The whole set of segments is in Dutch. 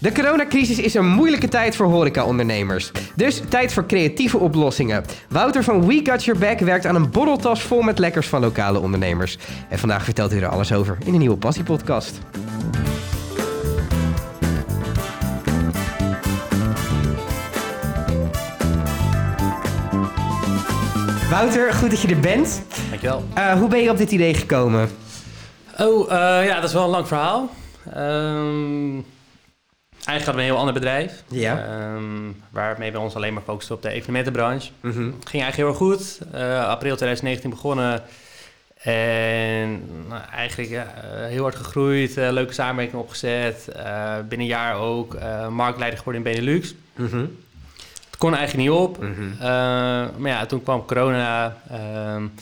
De coronacrisis is een moeilijke tijd voor horecaondernemers. Dus tijd voor creatieve oplossingen. Wouter van We Got Your Back werkt aan een borreltas vol met lekkers van lokale ondernemers. En vandaag vertelt hij er alles over in een nieuwe Passie-podcast. Wouter, goed dat je er bent. Dankjewel. Uh, hoe ben je op dit idee gekomen? Oh, uh, ja, dat is wel een lang verhaal. Um, eigenlijk hadden we een heel ander bedrijf. Ja. Um, waarmee we ons alleen maar focusten op de evenementenbranche. Mm -hmm. ging eigenlijk heel erg goed. Uh, april 2019 begonnen. En nou, eigenlijk ja, heel hard gegroeid. leuke samenwerking opgezet. binnen een jaar ook marktleider geworden in Benelux. Mm -hmm. Het kon eigenlijk niet op. Mm -hmm. maar ja, toen kwam corona. Um,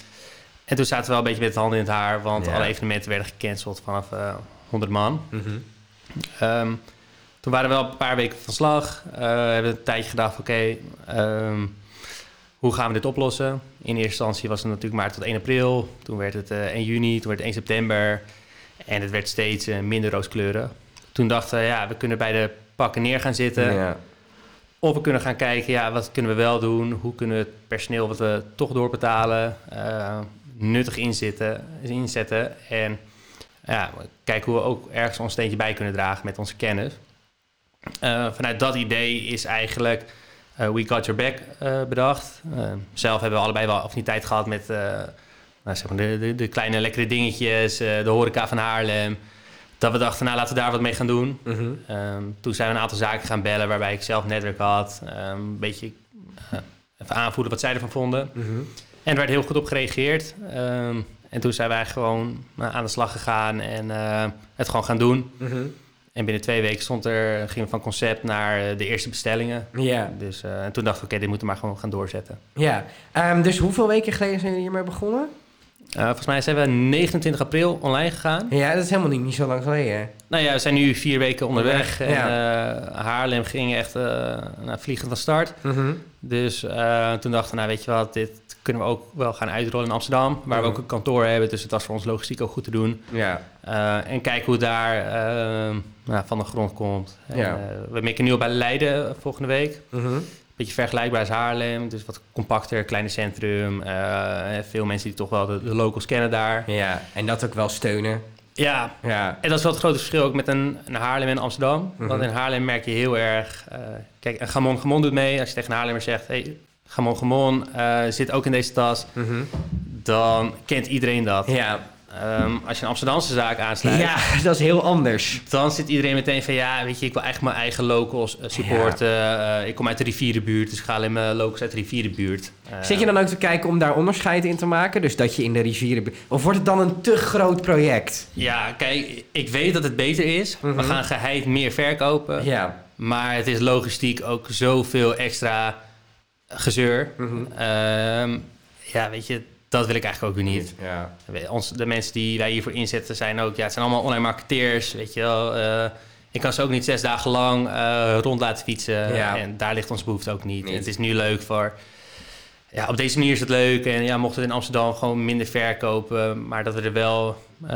en toen zaten we wel een beetje met de handen in het haar, want Ja. alle evenementen werden gecanceld vanaf eh 100 man. Mhm. Toen waren we wel een paar weken van slag. Eh, we hebben een tijdje gedacht, oké, ehm, hoe gaan we dit oplossen? In eerste instantie was het natuurlijk maar tot 1 april. Toen werd het eh 1 juni, toen werd het 1 september. En het werd steeds eh, minder rooskleuren. Toen dachten we, ja, we kunnen bij de pakken neer gaan zitten. Ja. Of we kunnen gaan kijken, ja, wat kunnen we wel doen? Hoe kunnen we het personeel wat we toch doorbetalen, eh, nuttig inzetten, inzetten? En ja, kijken hoe we ook ergens ons steentje bij kunnen dragen met onze kennis. Eh, vanuit dat idee is eigenlijk eh, We Got Your Back eh, bedacht. Zelf hebben we allebei wel affiniteit gehad met nou, zeg maar de, de, de kleine lekkere dingetjes, de horeca van Haarlem. Dat we dachten, nou laten we daar wat mee gaan doen. Mhm. Ehm, toen zijn we een aantal zaken gaan bellen waarbij ik zelf netwerk had. Ehm, een beetje even aanvoelen wat zij ervan vonden. Mhm. En er werd heel goed op gereageerd. Ehm, en toen zijn wij gewoon aan de slag gegaan en het gewoon gaan doen. Mhm. En binnen twee weken stond er, gingen we van concept naar eh, de eerste bestellingen. Ja. Dus, eh, en toen dachten we, oké, dit moeten we maar gewoon gaan doorzetten. Ja, Ehm, dus hoeveel weken geleden zijn jullie hiermee begonnen? Eh, volgens mij zijn we 29 april online gegaan. Ja, dat is helemaal niet, niet zo lang geleden. Nou ja, we zijn nu vier weken onderweg. En Ja. eh, Haarlem ging echt eh nou, vliegend van start. Mhm. Dus toen dachten we, nou weet je wat, dit kunnen we ook wel gaan uitrollen in Amsterdam. Waar we Mhm. ook een kantoor hebben, dus het was voor ons logistiek ook goed te doen. Ja. En kijken hoe het daar nou, van de grond komt. En, Ja. we mikken nu op bij Leiden volgende week. Mhm. Beetje vergelijkbaar als Haarlem, dus wat compacter, kleiner centrum. Eh, veel mensen die toch wel de, de locals kennen daar. Ja, en dat ook wel steunen. Ja, Ja. en dat is wel het grote verschil ook met een, een Haarlem en Amsterdam. Want Mhm. in Haarlem merk je heel erg... eh, kijk, een Gamon Gamon doet mee. Als je tegen een Haarlemmer zegt... Hey, Gamon Gamon eh, zit ook in deze tas. Mhm. Dan kent iedereen dat. Ja. Ehm, als je een Amsterdamse zaak aansluit... ja, dat is heel anders. Dan zit iedereen meteen van... Ja, weet je, ik wil eigenlijk mijn eigen locals eh, supporten. Eh, ik kom uit de rivierenbuurt, dus ik ga alleen mijn locals uit de rivierenbuurt. Eh, Zit je dan ook te kijken om daar onderscheid in te maken? Dus dat je in de rivieren... Of wordt het dan een te groot project? Ja, kijk, ik weet dat het beter is. Mhm. We gaan geheid meer verkopen. Ja. Maar het is logistiek ook zoveel extra gezeur. Mhm. Ehm, ja, weet je, dat wil ik eigenlijk ook weer niet. Ja. Ons, de mensen die wij hiervoor inzetten zijn ook... Ja, het zijn allemaal online marketeers, weet je wel. Eh, ik kan ze ook niet zes dagen lang eh, rond laten fietsen. Ja. En daar ligt onze behoefte ook niet. Niet. Het is nu leuk voor... Ja, op deze manier is het leuk. En ja, mochten we in Amsterdam gewoon minder verkopen... maar dat we er wel... eh,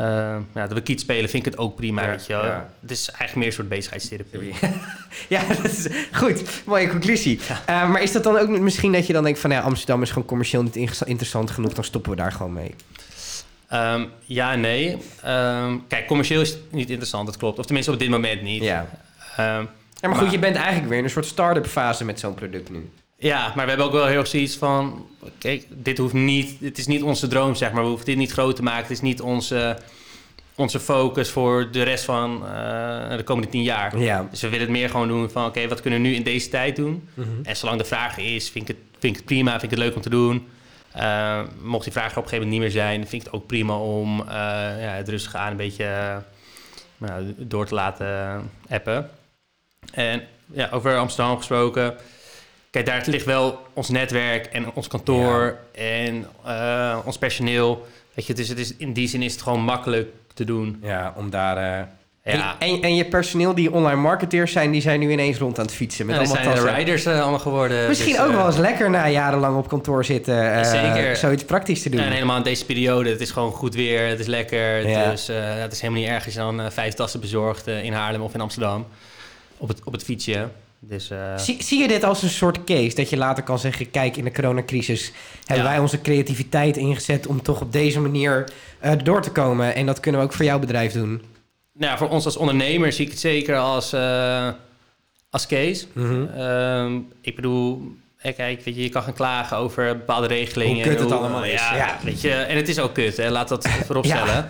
ja, dat we kiet spelen, vind ik het ook prima, Ja, weet je ja. Het is eigenlijk meer een soort bezigheidstherapie. ja, dat is goed. Mooie conclusie. Eh, maar is dat dan ook misschien dat je dan denkt van... Ja, Amsterdam is gewoon commercieel niet interessant genoeg... dan stoppen we daar gewoon mee. Ehm, ja nee. Ehm, kijk, commercieel is niet interessant, dat klopt. Of tenminste op dit moment niet. Ja. Ehm, Ja, maar goed, Maar- je bent eigenlijk weer in een soort start-up fase met zo'n product nu. Ja, maar we hebben ook wel heel erg zoiets van... Kijk, dit hoeft niet... Het is niet onze droom, zeg maar. We hoeven dit niet groot te maken. Het is niet onze, onze focus voor de rest van eh, de komende tien jaar. Ja. Dus we willen het meer gewoon doen van... Oké, wat kunnen we nu in deze tijd doen? Mhm. En zolang de vraag is, vind ik het, vind ik het prima, vind ik het leuk om te doen. Eh, mocht die vraag er op een gegeven moment niet meer zijn, vind ik het ook prima om eh, ja, het rustig aan een beetje nou, door te laten appen. En ja, over Amsterdam gesproken. Kijk, daar ligt wel ons netwerk en ons kantoor en eh, ons personeel. Weet je, dus het is, in die zin is het gewoon makkelijk te doen. Ja, om daar... eh, Ja. En, en, je personeel die online marketeers zijn... die zijn nu ineens rond aan het fietsen. Met Ja, allemaal zijn de riders eh, allemaal geworden. Misschien dus, ook eh, wel eens lekker na jarenlang op kantoor zitten. eh, Zeker. Zoiets praktisch te doen. En helemaal in deze periode. Het is gewoon goed weer. Het is lekker. Ja. Dus het is helemaal niet erg als je dan vijf tassen bezorgt in Haarlem of in Amsterdam. op, het, op het fietsje. Dus, uh... zie, zie je dit als een soort case dat je later kan zeggen: kijk, in de coronacrisis hebben wij onze creativiteit ingezet om toch op deze manier uh, door te komen. En dat kunnen we ook voor jouw bedrijf doen. Nou, voor ons als ondernemer zie ik het zeker als, uh, als case. Mm -hmm. ik bedoel, kijk, weet je, je kan gaan klagen over bepaalde regelingen. Hoe kut het allemaal is. Ja, ja, Weet je, en het is ook kut, hè? laat dat voorop stellen. ja.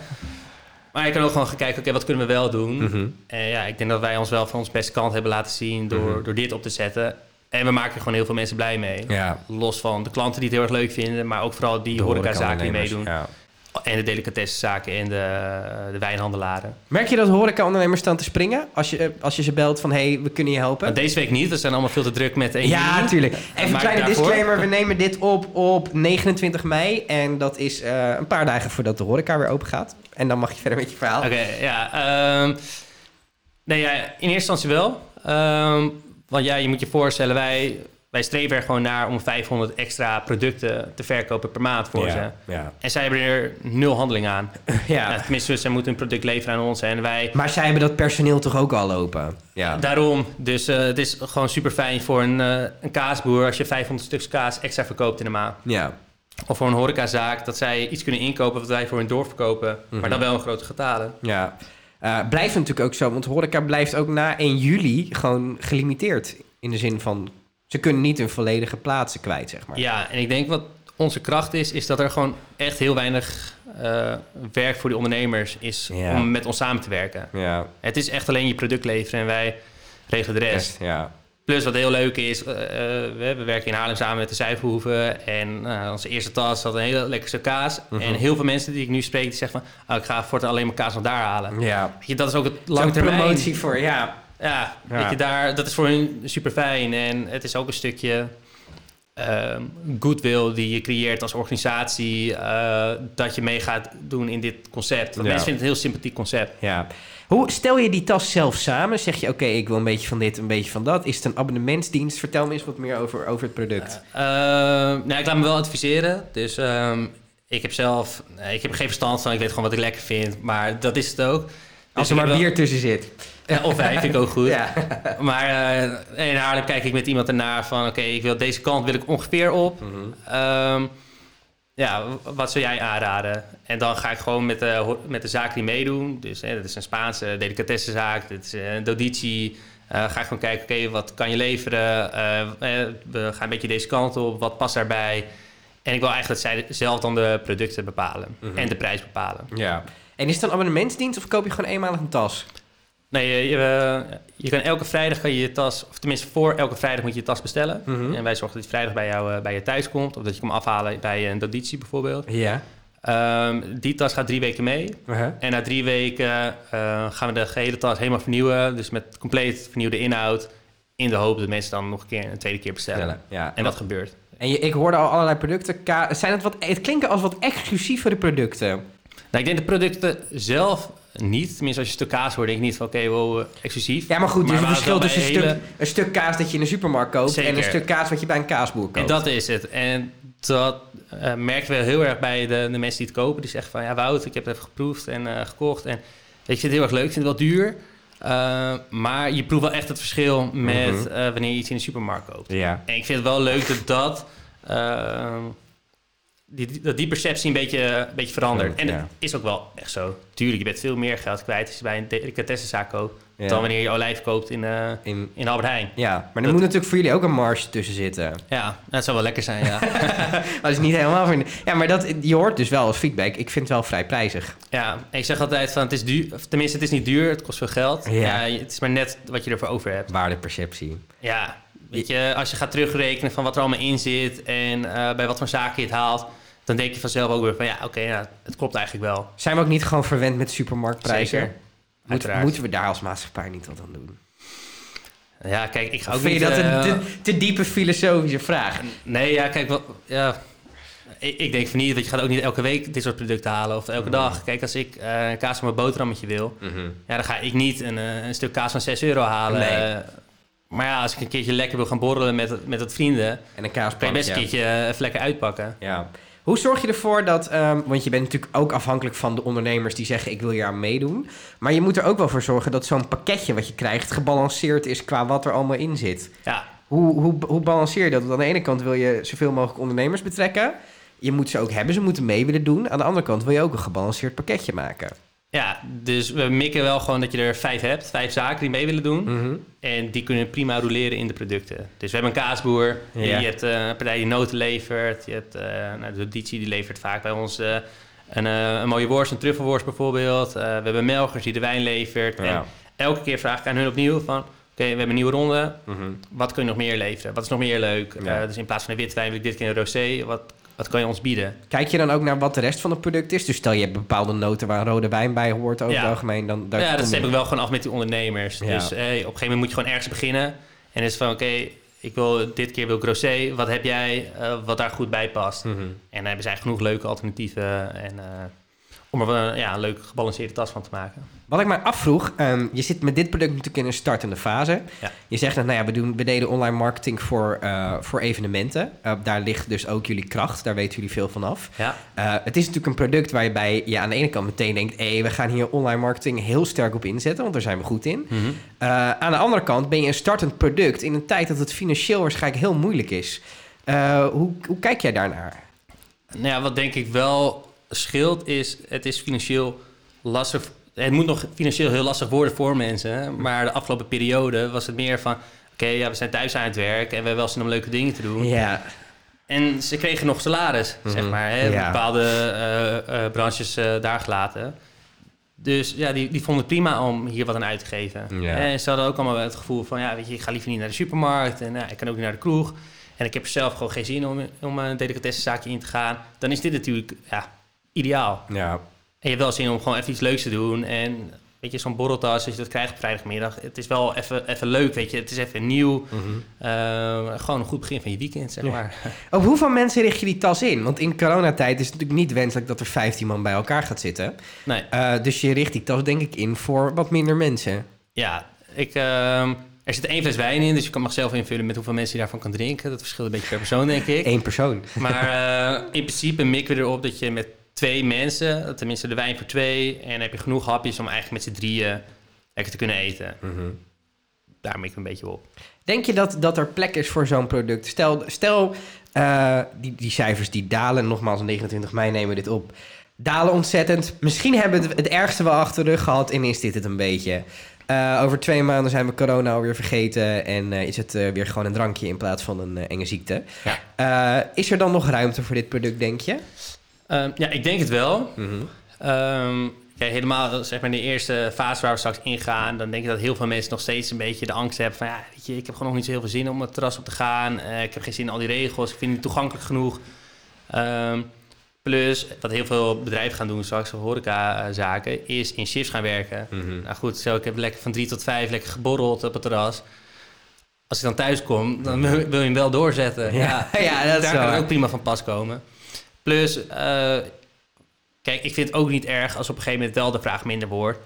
Maar je kan ook gewoon gaan kijken, oké, wat kunnen we wel doen? Mm -hmm. En ja, ik denk dat wij ons wel van ons beste kant hebben laten zien door, mm -hmm. door dit op te zetten. En we maken er gewoon heel veel mensen blij mee. Ja. Los van de klanten die het heel erg leuk vinden, maar ook vooral die horecazaken die meedoen. Ja. En de delicatessenzaken en de, de wijnhandelaren. Merk je dat horeca-ondernemers staan te springen als je, als je ze belt van... hé, hey, we kunnen je helpen? Maar deze week niet. We zijn allemaal veel te druk met één Ja, natuurlijk. Even een kleine disclaimer. We nemen dit op op 29 mei. En dat is uh, een paar dagen voordat de horeca weer open gaat. En dan mag je verder met je verhaal. Oké, okay, ja. Um, nee, ja, in eerste instantie wel. Um, want ja, je moet je voorstellen, wij wij streven er gewoon naar om 500 extra producten te verkopen per maand voor ja, ze. Ja. En zij hebben er nul handeling aan. Ja. tenminste, zij moeten een product leveren aan ons en wij... Maar zij hebben dat personeel toch ook al lopen? Ja. Daarom. Dus uh, het is gewoon super fijn voor een, uh, een kaasboer als je 500 stuks kaas extra verkoopt in de maand. Ja. Of voor een horecazaak dat zij iets kunnen inkopen wat wij voor hun doorverkopen. Mm -hmm. Maar dan wel een grote getalen. Ja. Uh, blijft natuurlijk ook zo, want horeca blijft ook na 1 juli gewoon gelimiteerd. In de zin van ze kunnen niet hun volledige plaatsen kwijt, zeg maar. Ja, en ik denk wat onze kracht is, is dat er gewoon echt heel weinig uh, werk voor die ondernemers is ja. om met ons samen te werken. Ja. Het is echt alleen je product leveren en wij regelen de rest. Echt, ja. Plus wat heel leuk is, uh, we, we, werken in Haarlem samen met de Zuiverhoeven. En uh, onze eerste tas had een hele lekker stuk kaas. Mhm. En heel veel mensen die ik nu spreek, die zeggen van... Oh, ik ga voortaan alleen mijn kaas nog daar halen. Ja. Weet je, dat is ook het Zo'n lange termijn. promotie voor, ja. Ja, Ja. Weet je, daar, dat is voor hun super fijn. En het is ook een stukje ehm, goodwill die je creëert als organisatie. eh, dat je mee gaat doen in dit concept. Want Ja. mensen vinden het een heel sympathiek concept. Ja. Hoe stel je die tas zelf samen? Zeg je, oké, ik wil een beetje van dit, een beetje van dat. Is het een abonnementsdienst? Vertel me eens wat meer over, over het product. Ehm, nou, ik laat me wel adviseren. Dus ehm, ik heb zelf... ik heb geen verstand van. Ik weet gewoon wat ik lekker vind. Maar dat is het ook. Als Dus er maar wel- bier tussen zit. Ja, of wijn vind ik ook goed. Ja. Maar eh, in Haarlem kijk ik met iemand ernaar van... oké, ik wil deze kant wil ik ongeveer op. Mhm. Ehm, ja, wat zou jij aanraden? En dan ga ik gewoon met de, met de zaak die meedoen. Dus hè, dat is een Spaanse delicatessenzaak. Dit is een Dodici. Eh, ga ik gewoon kijken, oké, wat kan je leveren? Eh, eh, we gaan een beetje deze kant op. Wat past daarbij? En ik wil eigenlijk dat zij zelf dan de producten bepalen. Mhm. En de prijs bepalen. Ja. En is het een abonnementsdienst of koop je gewoon eenmalig een tas? Nee, je, je, eh, je kan elke vrijdag kan je je tas... Of tenminste, voor elke vrijdag moet je je tas bestellen. Mhm. En wij zorgen dat die vrijdag bij jou eh, bij je thuis komt. Of dat je hem afhalen bij een Dodici bijvoorbeeld. Ja. Ehm, die tas gaat drie weken mee. Uh-huh. En na drie weken eh, gaan we de gehele tas helemaal vernieuwen. Dus met compleet vernieuwde inhoud. In de hoop dat mensen dan nog een keer een tweede keer bestellen. Ja. En dat gebeurt. En je, ik hoorde al allerlei producten. Zijn het, wat, het klinken als wat exclusievere producten. Nou, ik denk de producten zelf niet. Tenminste, als je een stuk kaas hoort, denk ik niet van... Oké, wow, eh, exclusief. Ja, maar goed, er is een waar het verschil tussen een stuk, een stuk kaas dat je in een supermarkt koopt... en een Zeker. stuk kaas wat je bij een kaasboer koopt. En dat is het. En dat merken we heel erg bij de, de mensen die het kopen. Die zeggen van, ja Wout, ik heb het even geproefd en eh, gekocht. En weet je, ik vind het heel erg leuk, ik vind het wel duur. Eh, maar je proeft wel echt het verschil met Mhm. wanneer je iets in de supermarkt koopt. Ja. En ik vind het wel leuk dat dat... eh, die, dat die perceptie een beetje, een beetje verandert. En Ja. dat is ook wel echt zo. Tuurlijk, je bent veel meer geld kwijt als je bij een delicatessenzaak koopt... Ja. dan wanneer je olijf koopt in, eh In, in Albert Heijn. ja, maar er moet natuurlijk voor jullie ook een marge tussen zitten. Ja, dat zou wel lekker zijn, ja. Dat is niet helemaal... Voor... Ja, maar dat, je hoort dus wel als feedback. Ik vind het wel vrij prijzig. Ja, ik zeg altijd van het is duur, tenminste het is niet duur, het kost veel geld. Ja. Ja. het is maar net wat je ervoor over hebt. Waardeperceptie. Ja, weet je, als je gaat terugrekenen van wat er allemaal in zit en eh, bij wat voor zaken je het haalt, dan denk je vanzelf ook weer van ja, oké, ja, het klopt eigenlijk wel. Zijn we ook niet gewoon verwend met supermarktprijzen? Zeker. Moet, Uiteraard. moeten we daar als maatschappij niet wat aan doen? Ja, kijk, ik ga ook vind je niet... dat eh, een te, te diepe filosofische vraag? Nee, ja, kijk, wat, ja, ik, ik denk van niet, want je gaat ook niet elke week dit soort producten halen of elke dag. Kijk, als ik eh kaas van mijn boterhammetje wil, ja, dan ga ik niet een, eh, een stuk kaas van 6 euro halen. Nee. Eh, maar ja, als ik een keertje lekker wil gaan borrelen met, met wat vrienden, En een kan je best een keertje eh, even lekker uitpakken. Ja. Hoe zorg je ervoor dat, ehm, want je bent natuurlijk ook afhankelijk van de ondernemers die zeggen ik wil hier aan meedoen. Maar je moet er ook wel voor zorgen dat zo'n pakketje wat je krijgt gebalanceerd is qua wat er allemaal in zit. Ja, Hoe, hoe, hoe balanceer je dat? Want aan de ene kant wil je zoveel mogelijk ondernemers betrekken. Je moet ze ook hebben, ze moeten mee willen doen. Aan de andere kant wil je ook een gebalanceerd pakketje maken. Ja, dus we mikken wel gewoon dat je er vijf hebt. Vijf zaken die mee willen doen. Mhm. En die kunnen prima roleren in de producten. Dus we hebben een kaasboer. Ja. Je hebt eh, een partij die noten levert. Je hebt eh nou, de auditie die levert vaak bij ons eh, een, een mooie worst, een truffelworst bijvoorbeeld. We hebben melkers die de wijn levert. Ja. En elke keer vraag ik aan hun opnieuw van... Oké, we hebben een nieuwe ronde. Mhm. Wat kun je nog meer leveren? Wat is nog meer leuk? Ja. Dus in plaats van een witte wijn wil ik dit keer een rosé. Wat, wat kan je ons bieden? Kijk je dan ook naar wat de rest van het product is? Dus stel je hebt bepaalde noten waar rode wijn bij hoort over Ja. het algemeen. Dan, daar ja, dat je- ik wel gewoon af met die ondernemers. Ja. Dus eh, op een gegeven moment moet je gewoon ergens beginnen. En is van, oké, ik wil dit keer wil ik rosé. Wat heb jij eh, wat daar goed bij past? Mhm. En dan hebben zij genoeg leuke alternatieven. En, eh, om er een, ja, een leuk gebalanceerde tas van te maken. Wat ik mij afvroeg, ehm, je zit met dit product natuurlijk in een startende fase. Ja. Je zegt, nou ja, we, doen, we deden online marketing voor, eh, voor evenementen. Eh, daar ligt dus ook jullie kracht, daar weten jullie veel van af. Ja, Eh, het is natuurlijk een product waarbij je aan de ene kant meteen denkt... hé, we gaan hier online marketing heel sterk op inzetten, want daar zijn we goed in. Mhm. Aan de andere kant ben je een startend product in een tijd dat het financieel waarschijnlijk heel moeilijk is. Hoe, hoe kijk jij daarnaar? Nou ja, wat denk ik wel scheelt is, het is financieel lastig. Het moet nog financieel heel lastig worden voor mensen. hè. Maar de afgelopen periode was het meer van... Oké, ja, we zijn thuis aan het werk en we hebben wel zin om leuke dingen te doen. Ja, En ze kregen nog salaris, zeg Mhm. maar. Hè? Ja. Bepaalde eh, eh, branches eh, daar gelaten. Dus ja, die, die vonden het prima om hier wat aan uit te geven. Ja. En ze hadden ook allemaal het gevoel van... ja, weet je, ik ga liever niet naar de supermarkt... en ja, ik kan ook niet naar de kroeg. En ik heb er zelf gewoon geen zin om, om een delicatessenzaakje in te gaan. Dan is dit natuurlijk ja, ideaal. ja. En je hebt wel zin om gewoon even iets leuks te doen. En weet je, zo'n borreltas, als je dat krijgt op vrijdagmiddag... het is wel even, even leuk, weet je. Het is even nieuw. Mhm. Eh, gewoon een goed begin van je weekend, zeg Ja. maar. Op hoeveel mensen richt je die tas in? Want in coronatijd is het natuurlijk niet wenselijk dat er 15 man bij elkaar gaat zitten. Nee. Eh, dus je richt die tas denk ik in voor wat minder mensen. Ja, ik, ehm, er zit één fles wijn in, dus je kan mag zelf invullen met hoeveel mensen je daarvan kan drinken. Dat verschilt een beetje per persoon, denk ik. Eén persoon. Maar eh, in principe mikken we erop dat je met twee mensen, tenminste de wijn voor twee, en heb je genoeg hapjes om eigenlijk met z'n drieën lekker te kunnen eten. Daar mikken we een beetje op. Denk je dat, dat er plek is voor zo'n product? Stel, stel eh, die, die cijfers die dalen, nogmaals 29 mei nemen we dit op, dalen ontzettend. Misschien hebben we het, het ergste wel achter de rug gehad en is dit het een beetje. Eh, over twee maanden zijn we corona alweer vergeten en eh, is het weer gewoon een drankje in plaats van een enge ziekte. Ja. Is er dan nog ruimte voor dit product, denk je? Ehm, ja, ik denk het wel. Ehm, kijk, helemaal zeg maar in de eerste fase waar we straks ingaan, dan denk ik dat heel veel mensen nog steeds een beetje de angst hebben van ja, weet je, ik heb gewoon nog niet zo heel veel zin om het terras op te gaan. Eh, ik heb geen zin in al die regels, ik vind het niet toegankelijk genoeg. Ehm, plus, wat heel veel bedrijven gaan doen straks, horecazaken, is in shifts gaan werken. Nou goed, zo, ik heb lekker van drie tot vijf lekker geborreld op het terras. Als ik dan thuis kom, dan wil je hem wel doorzetten. Ja, ja, dat daar kan ook prima van pas komen. Plus, eh, kijk, ik vind het ook niet erg als op een gegeven moment wel de vraag minder wordt.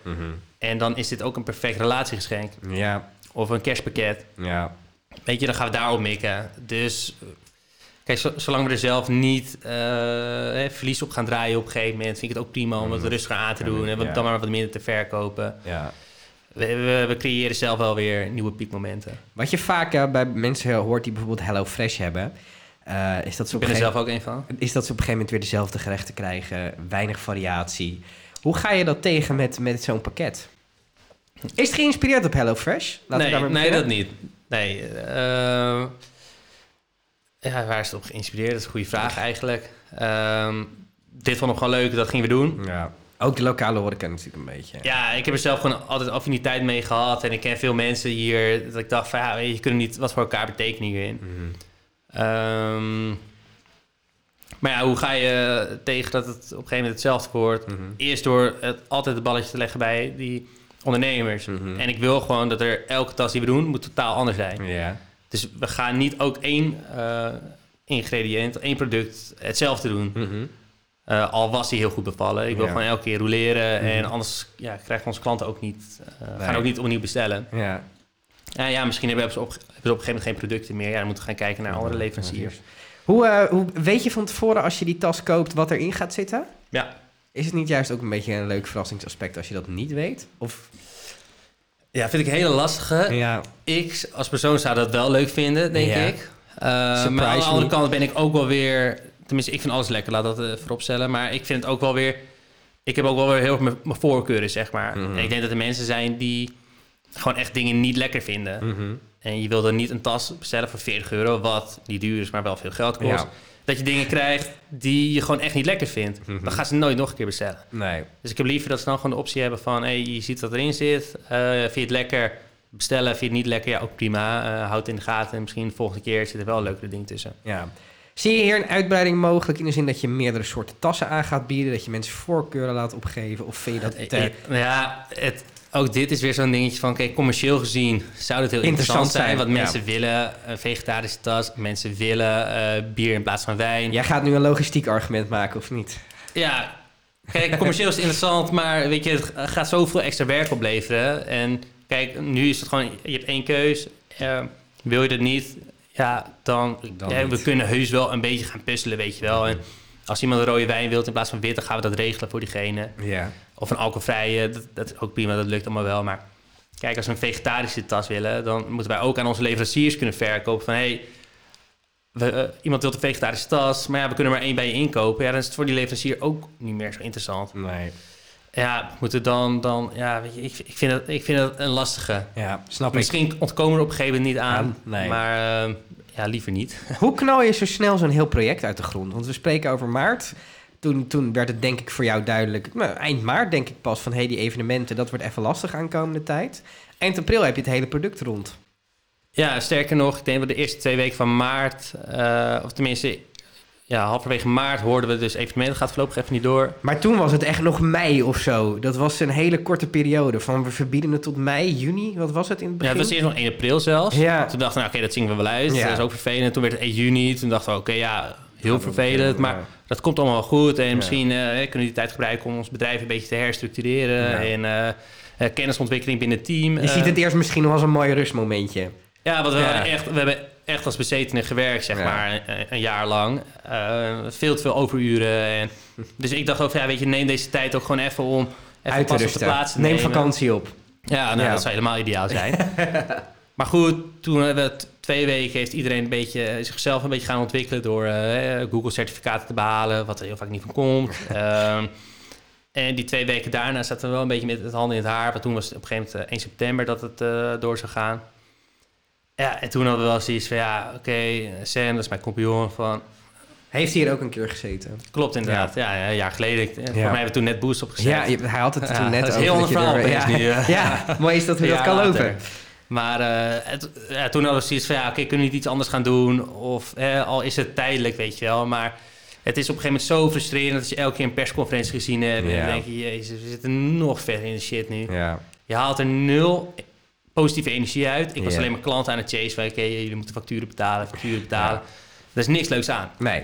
En dan is dit ook een perfect relatiegeschenk. Ja, Of een kerstpakket. ja. Weet je, dan gaan we daarop mikken. Dus, kijk, zo- zolang we er zelf niet eh, hè, verlies op gaan draaien op een gegeven moment... vind ik het ook prima om het Mhm. rustiger aan te Ja, doen... en ja. dan maar wat minder te verkopen. ja. We, we, we creëren zelf wel weer nieuwe piekmomenten. Wat je vaak eh, bij mensen hoort die bijvoorbeeld Hello Fresh hebben, eh, is dat Ik ben er zelf ook een van. is dat ze op een gegeven moment weer dezelfde gerechten krijgen, weinig variatie. Hoe ga je dat tegen met, met zo'n pakket? Is het geïnspireerd op HelloFresh? Laten we nee, nee, dat niet. Nee, eh, ja, waar is het op geïnspireerd? Dat is een goede vraag eigenlijk. Ehm, dit vond ik gewoon leuk, dat gingen we doen. Ja. Ook de lokale horeca natuurlijk een beetje. Ja, ik heb er zelf gewoon altijd affiniteit mee gehad. En ik ken veel mensen hier. Dat ik dacht van ja, je kunt niet wat voor elkaar betekenen hierin. Mhm. Ehm, maar ja, hoe ga je tegen dat het op een gegeven moment hetzelfde wordt? Mhm. Eerst door het, altijd het balletje te leggen bij die ondernemers. Mhm. En ik wil gewoon dat er elke tas die we doen, moet totaal anders zijn. Dus we gaan niet ook één eh, ingrediënt, één product hetzelfde doen. Mhm. Eh, al was die heel goed bevallen. Ik wil Ja. gewoon elke keer roleren. En anders ja, krijgen onze klanten ook niet, Nee. gaan ook niet opnieuw bestellen. Ja. Ja, ja, misschien hebben ze, op, op een gegeven moment geen producten meer. Ja, dan moeten we gaan kijken naar andere leveranciers. Hoe, eh, hoe weet je van tevoren als je die tas koopt wat erin gaat zitten? Ja. Is het niet juist ook een beetje een leuk verrassingsaspect als je dat niet weet? Of Ja, vind ik een hele lastige. ja, Ik als persoon zou dat wel leuk vinden, denk Ja. ik. Eh, maar aan de andere me. kant ben ik ook wel weer... Tenminste, ik vind alles lekker, laat dat uh, vooropstellen. Maar ik vind het ook wel weer... Ik heb ook wel weer heel erg mijn voorkeuren, zeg maar. Mhm. En ik denk dat er mensen zijn die gewoon echt dingen niet lekker vinden. Mhm. En je wil dan niet een tas bestellen voor 40 euro, wat niet duur is, maar wel veel geld kost. Ja. Dat je dingen krijgt die je gewoon echt niet lekker vindt. Mhm. Dan gaan ze nooit nog een keer bestellen. nee. Dus ik heb liever dat ze dan gewoon de optie hebben van... Hey, je ziet wat erin zit, Eh, vind je het lekker? Bestellen, vind je het niet lekker? Ja, ook prima. Eh, houd het in de gaten en misschien de volgende keer zit er wel een leukere ding tussen. Ja. Zie je hier een uitbreiding mogelijk in de zin dat je meerdere soorten tassen aan gaat bieden, dat je mensen voorkeuren laat opgeven? Of vind je dat Eh, te- ja, het, ook dit is weer zo'n dingetje van... Kijk, commercieel gezien zou dit heel Interessant interessant, zijn. ja. mensen willen een vegetarische tas. Mensen willen eh, bier in plaats van wijn. Jij gaat nu een logistiek argument maken, of niet? Ja, kijk, commercieel is het interessant, maar weet je, het gaat zoveel extra werk opleveren. En kijk, nu is het gewoon, je hebt één keus. Eh, wil je dat niet, ja, dan, Dan ja, we niet. kunnen heus wel een beetje gaan puzzelen, weet je wel. En als iemand een rode wijn wilt in plaats van wit, dan gaan we dat regelen voor diegene. Ja. Of een alcoholvrije, dat, dat is ook prima, dat lukt allemaal wel. Maar kijk, als we een vegetarische tas willen, dan moeten wij ook aan onze leveranciers kunnen verkopen van... Hey, we, eh, iemand wil een vegetarische tas, maar ja, we kunnen maar één bij je inkopen. Ja, dan is het voor die leverancier ook niet meer zo interessant. Nee. Ja, moeten dan, dan ja, weet je, ik, ik, vind het, ik vind het een lastige. Ja, snap ik. Misschien ontkomen we er op een gegeven moment niet aan, Aan, nee. maar eh, ja, liever niet. Hoe knal je zo snel zo'n heel project uit de grond? Want we spreken over maart. Toen, toen werd het denk ik voor jou duidelijk, nou, eind maart denk ik pas, van hey, die evenementen, dat wordt even lastig aankomende tijd. Eind april heb je het hele product rond. Ja, sterker nog, ik denk dat de eerste twee weken van maart, eh, of tenminste, ja, halverwege maart hoorden we dus evenementen, gaat voorlopig even niet door. Maar toen was het echt nog mei of zo. Dat was een hele korte periode. Van we verbieden het tot mei, juni. Wat was het in het Ja, begin? het was eerst nog 1 april zelfs. Ja. Toen dachten we, nou, oké, dat zien we wel uit. Ja. Dat is ook vervelend. Toen werd het 1 juni. Toen dachten we, oké, ja, heel vervelend. Maar dat komt allemaal goed. En misschien eh, kunnen we die tijd gebruiken om ons bedrijf een beetje te herstructureren. En eh, eh, kennisontwikkeling binnen het team. Je ziet het eerst misschien nog als een mooi rustmomentje. Ja, want we, echt, we hebben echt als bezetenen gewerkt, zeg Ja. maar, een, een jaar lang. Veel te veel overuren. En, dus ik dacht ook, ja, weet je, neem deze tijd ook gewoon even om even Uit te pas op de plaats te Neem nemen. vakantie op. Ja, nou, Ja. dat zou helemaal ideaal zijn. maar goed, toen hebben we het twee weken heeft iedereen een beetje zichzelf een beetje gaan ontwikkelen door eh, Google-certificaten te behalen, wat er heel vaak niet van komt. Ehm, en die twee weken daarna zaten we wel een beetje met het handen in het haar. Want toen was het op een gegeven moment eh, 1 september dat het eh, door zou gaan. Ja, en toen hadden we wel zoiets van, ja, oké, Sam, dat is mijn compagnon, van... Heeft hij hier ook een keer gezeten? Klopt inderdaad, ja, ja, een jaar geleden. Eh, Volgens mij hebben we toen net Boost opgezet. Ja, hij had het Ja, toen net dat is over. heel dat verhaal ja, nu, eh. ja, mooi is dat we dat kan lopen. Maar eh, het, ja, toen hadden we zoiets van, ja, oké, kunnen we niet iets anders gaan doen? Of eh, al is het tijdelijk, weet je wel. Maar het is op een gegeven moment zo frustrerend dat je elke keer een persconferentie gezien hebt. En dan denk je, jezus, we zitten nog verder in de shit nu. Ja. Je haalt er nul positieve energie uit. Ik was alleen maar klant aan het chase. Van, oké, jullie moeten facturen betalen, facturen betalen. Er is niks leuks aan. Nee.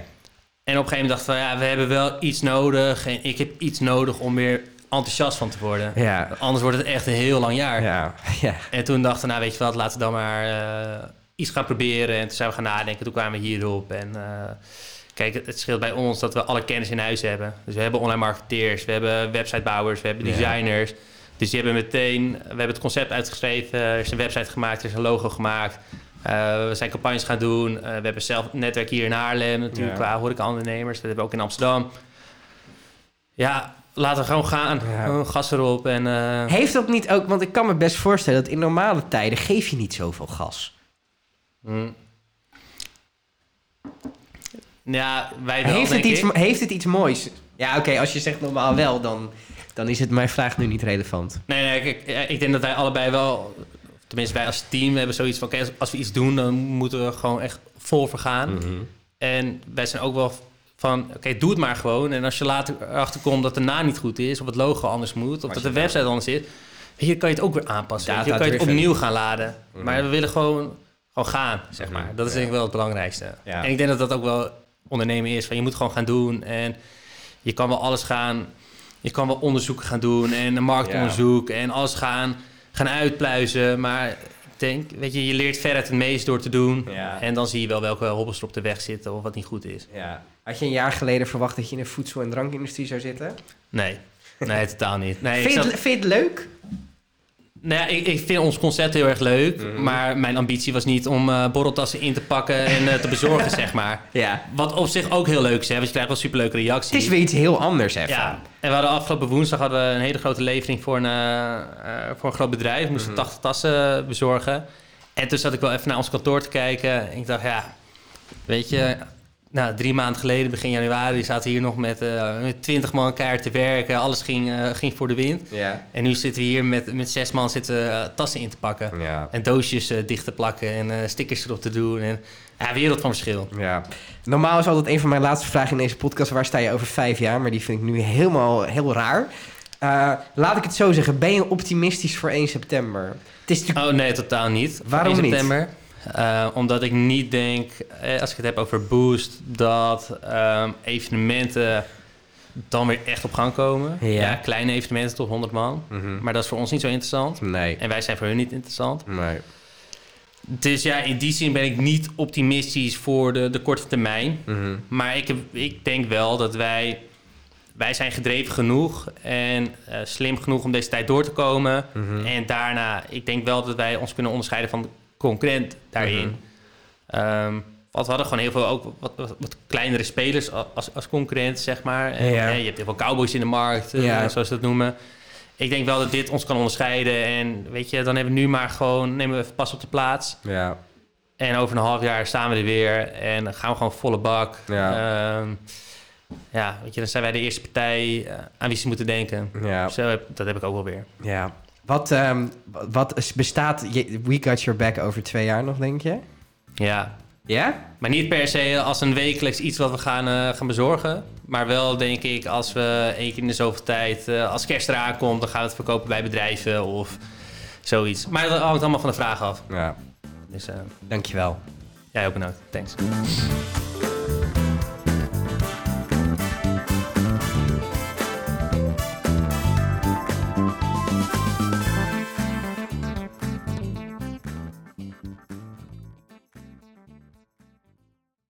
En op een gegeven moment dacht ik van, ja, we hebben wel iets nodig. En ik heb iets nodig om weer enthousiast van te worden. Ja. Anders wordt het echt een heel lang jaar. Ja. Ja. En toen dachten we, nou weet je wat, laten we dan maar eh, iets gaan proberen. En toen zijn we gaan nadenken, toen kwamen we hierop. En eh, kijk, het, het scheelt bij ons dat we alle kennis in huis hebben. Dus we hebben online marketeers, we hebben websitebouwers, we hebben Ja. designers. Dus die hebben meteen, we hebben het concept uitgeschreven, er is een website gemaakt, er is een logo gemaakt. Eh, we zijn campagnes gaan doen. We hebben zelf een netwerk hier in Haarlem, natuurlijk Ja. qua horeca-ondernemers. Dat hebben we ook in Amsterdam. Ja, laten we gewoon gaan. Ja. Gewoon gas erop. En, eh, Heeft dat niet ook, want ik kan me best voorstellen dat in normale tijden geef je niet zoveel gas. Mm. Ja, wij wel, Heeft het, iets, ik. heeft het iets moois? Ja, oké, als je zegt normaal wel, dan, dan is het mijn vraag nu niet relevant. Nee, nee, ja, ik denk dat wij allebei wel... Tenminste, wij als team hebben zoiets van... Oké, als we iets doen, dan moeten we gewoon echt vol voor gaan. Mhm. En wij zijn ook wel van... Oké, doe het maar gewoon. En als je later erachter komt dat de naam niet goed is... of het logo anders moet... of dat de website anders is... Je, kan je het ook weer aanpassen. Je kan je het opnieuw gaan laden. Mhm. Maar we willen gewoon, gewoon gaan, zeg maar. Mhm, Dat is denk ik wel het belangrijkste. Ja. En ik denk dat dat ook wel ondernemen is. Van je moet gewoon gaan doen. En je kan wel alles gaan... Je kan wel onderzoeken gaan doen. En een marktonderzoek. En alles gaan, gaan uitpluizen. Maar ik denk, weet je, je leert veruit het meest door te doen. Ja. En dan zie je wel welke hobbels er op de weg zitten of wat niet goed is. Ja. Had je een jaar geleden verwacht dat je in de voedsel- en drankindustrie zou zitten? Nee, nee, totaal niet. Nee, vind, je zat- het, vind je het leuk? Nou ja, ik, ik vind ons concept heel erg leuk. Mhm. Maar mijn ambitie was niet om eh, borreltassen in te pakken en eh, te bezorgen, zeg maar. Ja. Wat op zich ook heel leuk is, hè, want je krijgt wel superleuke reacties. Het is weer iets heel anders even. Ja, en we hadden afgelopen woensdag hadden we een hele grote levering voor een, eh, voor een groot bedrijf. We moesten Mhm. 80 tassen bezorgen. En toen zat ik wel even naar ons kantoor te kijken. En ik dacht, ja, weet je... Nou, drie maanden geleden, begin januari, zaten we hier nog met, eh met 20 man elkaar te werken. Alles ging, eh, ging voor de wind. Ja. En nu zitten we hier met, met zes man zitten, eh, tassen in te pakken. Ja. En doosjes dicht te plakken en stickers erop te doen. En, ja, wereld van verschil. ja. Normaal is altijd een van mijn laatste vragen in deze podcast... waar sta je over vijf jaar? Maar die vind ik nu helemaal heel raar. Laat ik het zo zeggen. Ben je optimistisch voor 1 september? Het is natuurlijk... Oh nee, totaal niet. Waarom 1 niet? Eh, omdat ik niet denk, eh, als ik het heb over boost, dat ehm, evenementen dan weer echt op gang komen. Ja. Ja. kleine evenementen tot 100 man. Mhm. Maar dat is voor ons niet zo interessant. Nee. En wij zijn voor hun niet interessant. Nee. Dus ja, in die zin ben ik niet optimistisch voor de, de korte termijn. Mhm. Maar ik, heb, ik denk wel dat wij... Wij zijn gedreven genoeg en eh, slim genoeg om deze tijd door te komen. Mhm. En daarna, ik denk wel dat wij ons kunnen onderscheiden van de concurrent daarin. Mhm. Ehm, want we hadden gewoon heel veel ook wat, wat, wat kleinere spelers als, als concurrent, zeg maar. En, Ja. je hebt heel veel cowboys in de markt, eh, Ja. zoals ze dat noemen. Ik denk wel dat dit ons kan onderscheiden. En weet je, dan hebben we nu maar gewoon, nemen we even pas op de plaats. Ja. En over een half jaar staan we er weer en dan gaan we gewoon volle bak. Ja. Ehm, ja, weet je, dan zijn wij de eerste partij eh, aan wie ze moeten denken. Ja. Zo heb, dat heb ik ook wel weer. Ja. Wat, ehm, wat is- bestaat We Got Your Back over twee jaar nog, denk je? Ja, Ja? Maar niet per se als een wekelijks iets wat we gaan, eh, gaan bezorgen. Maar wel denk ik als we één keer in de zoveel tijd, eh, als kerst eraan komt, dan gaan we het verkopen bij bedrijven of zoiets. Maar dat hangt allemaal van de vraag af. Ja. Dus eh, Dankjewel. jij ook bedankt. Thanks.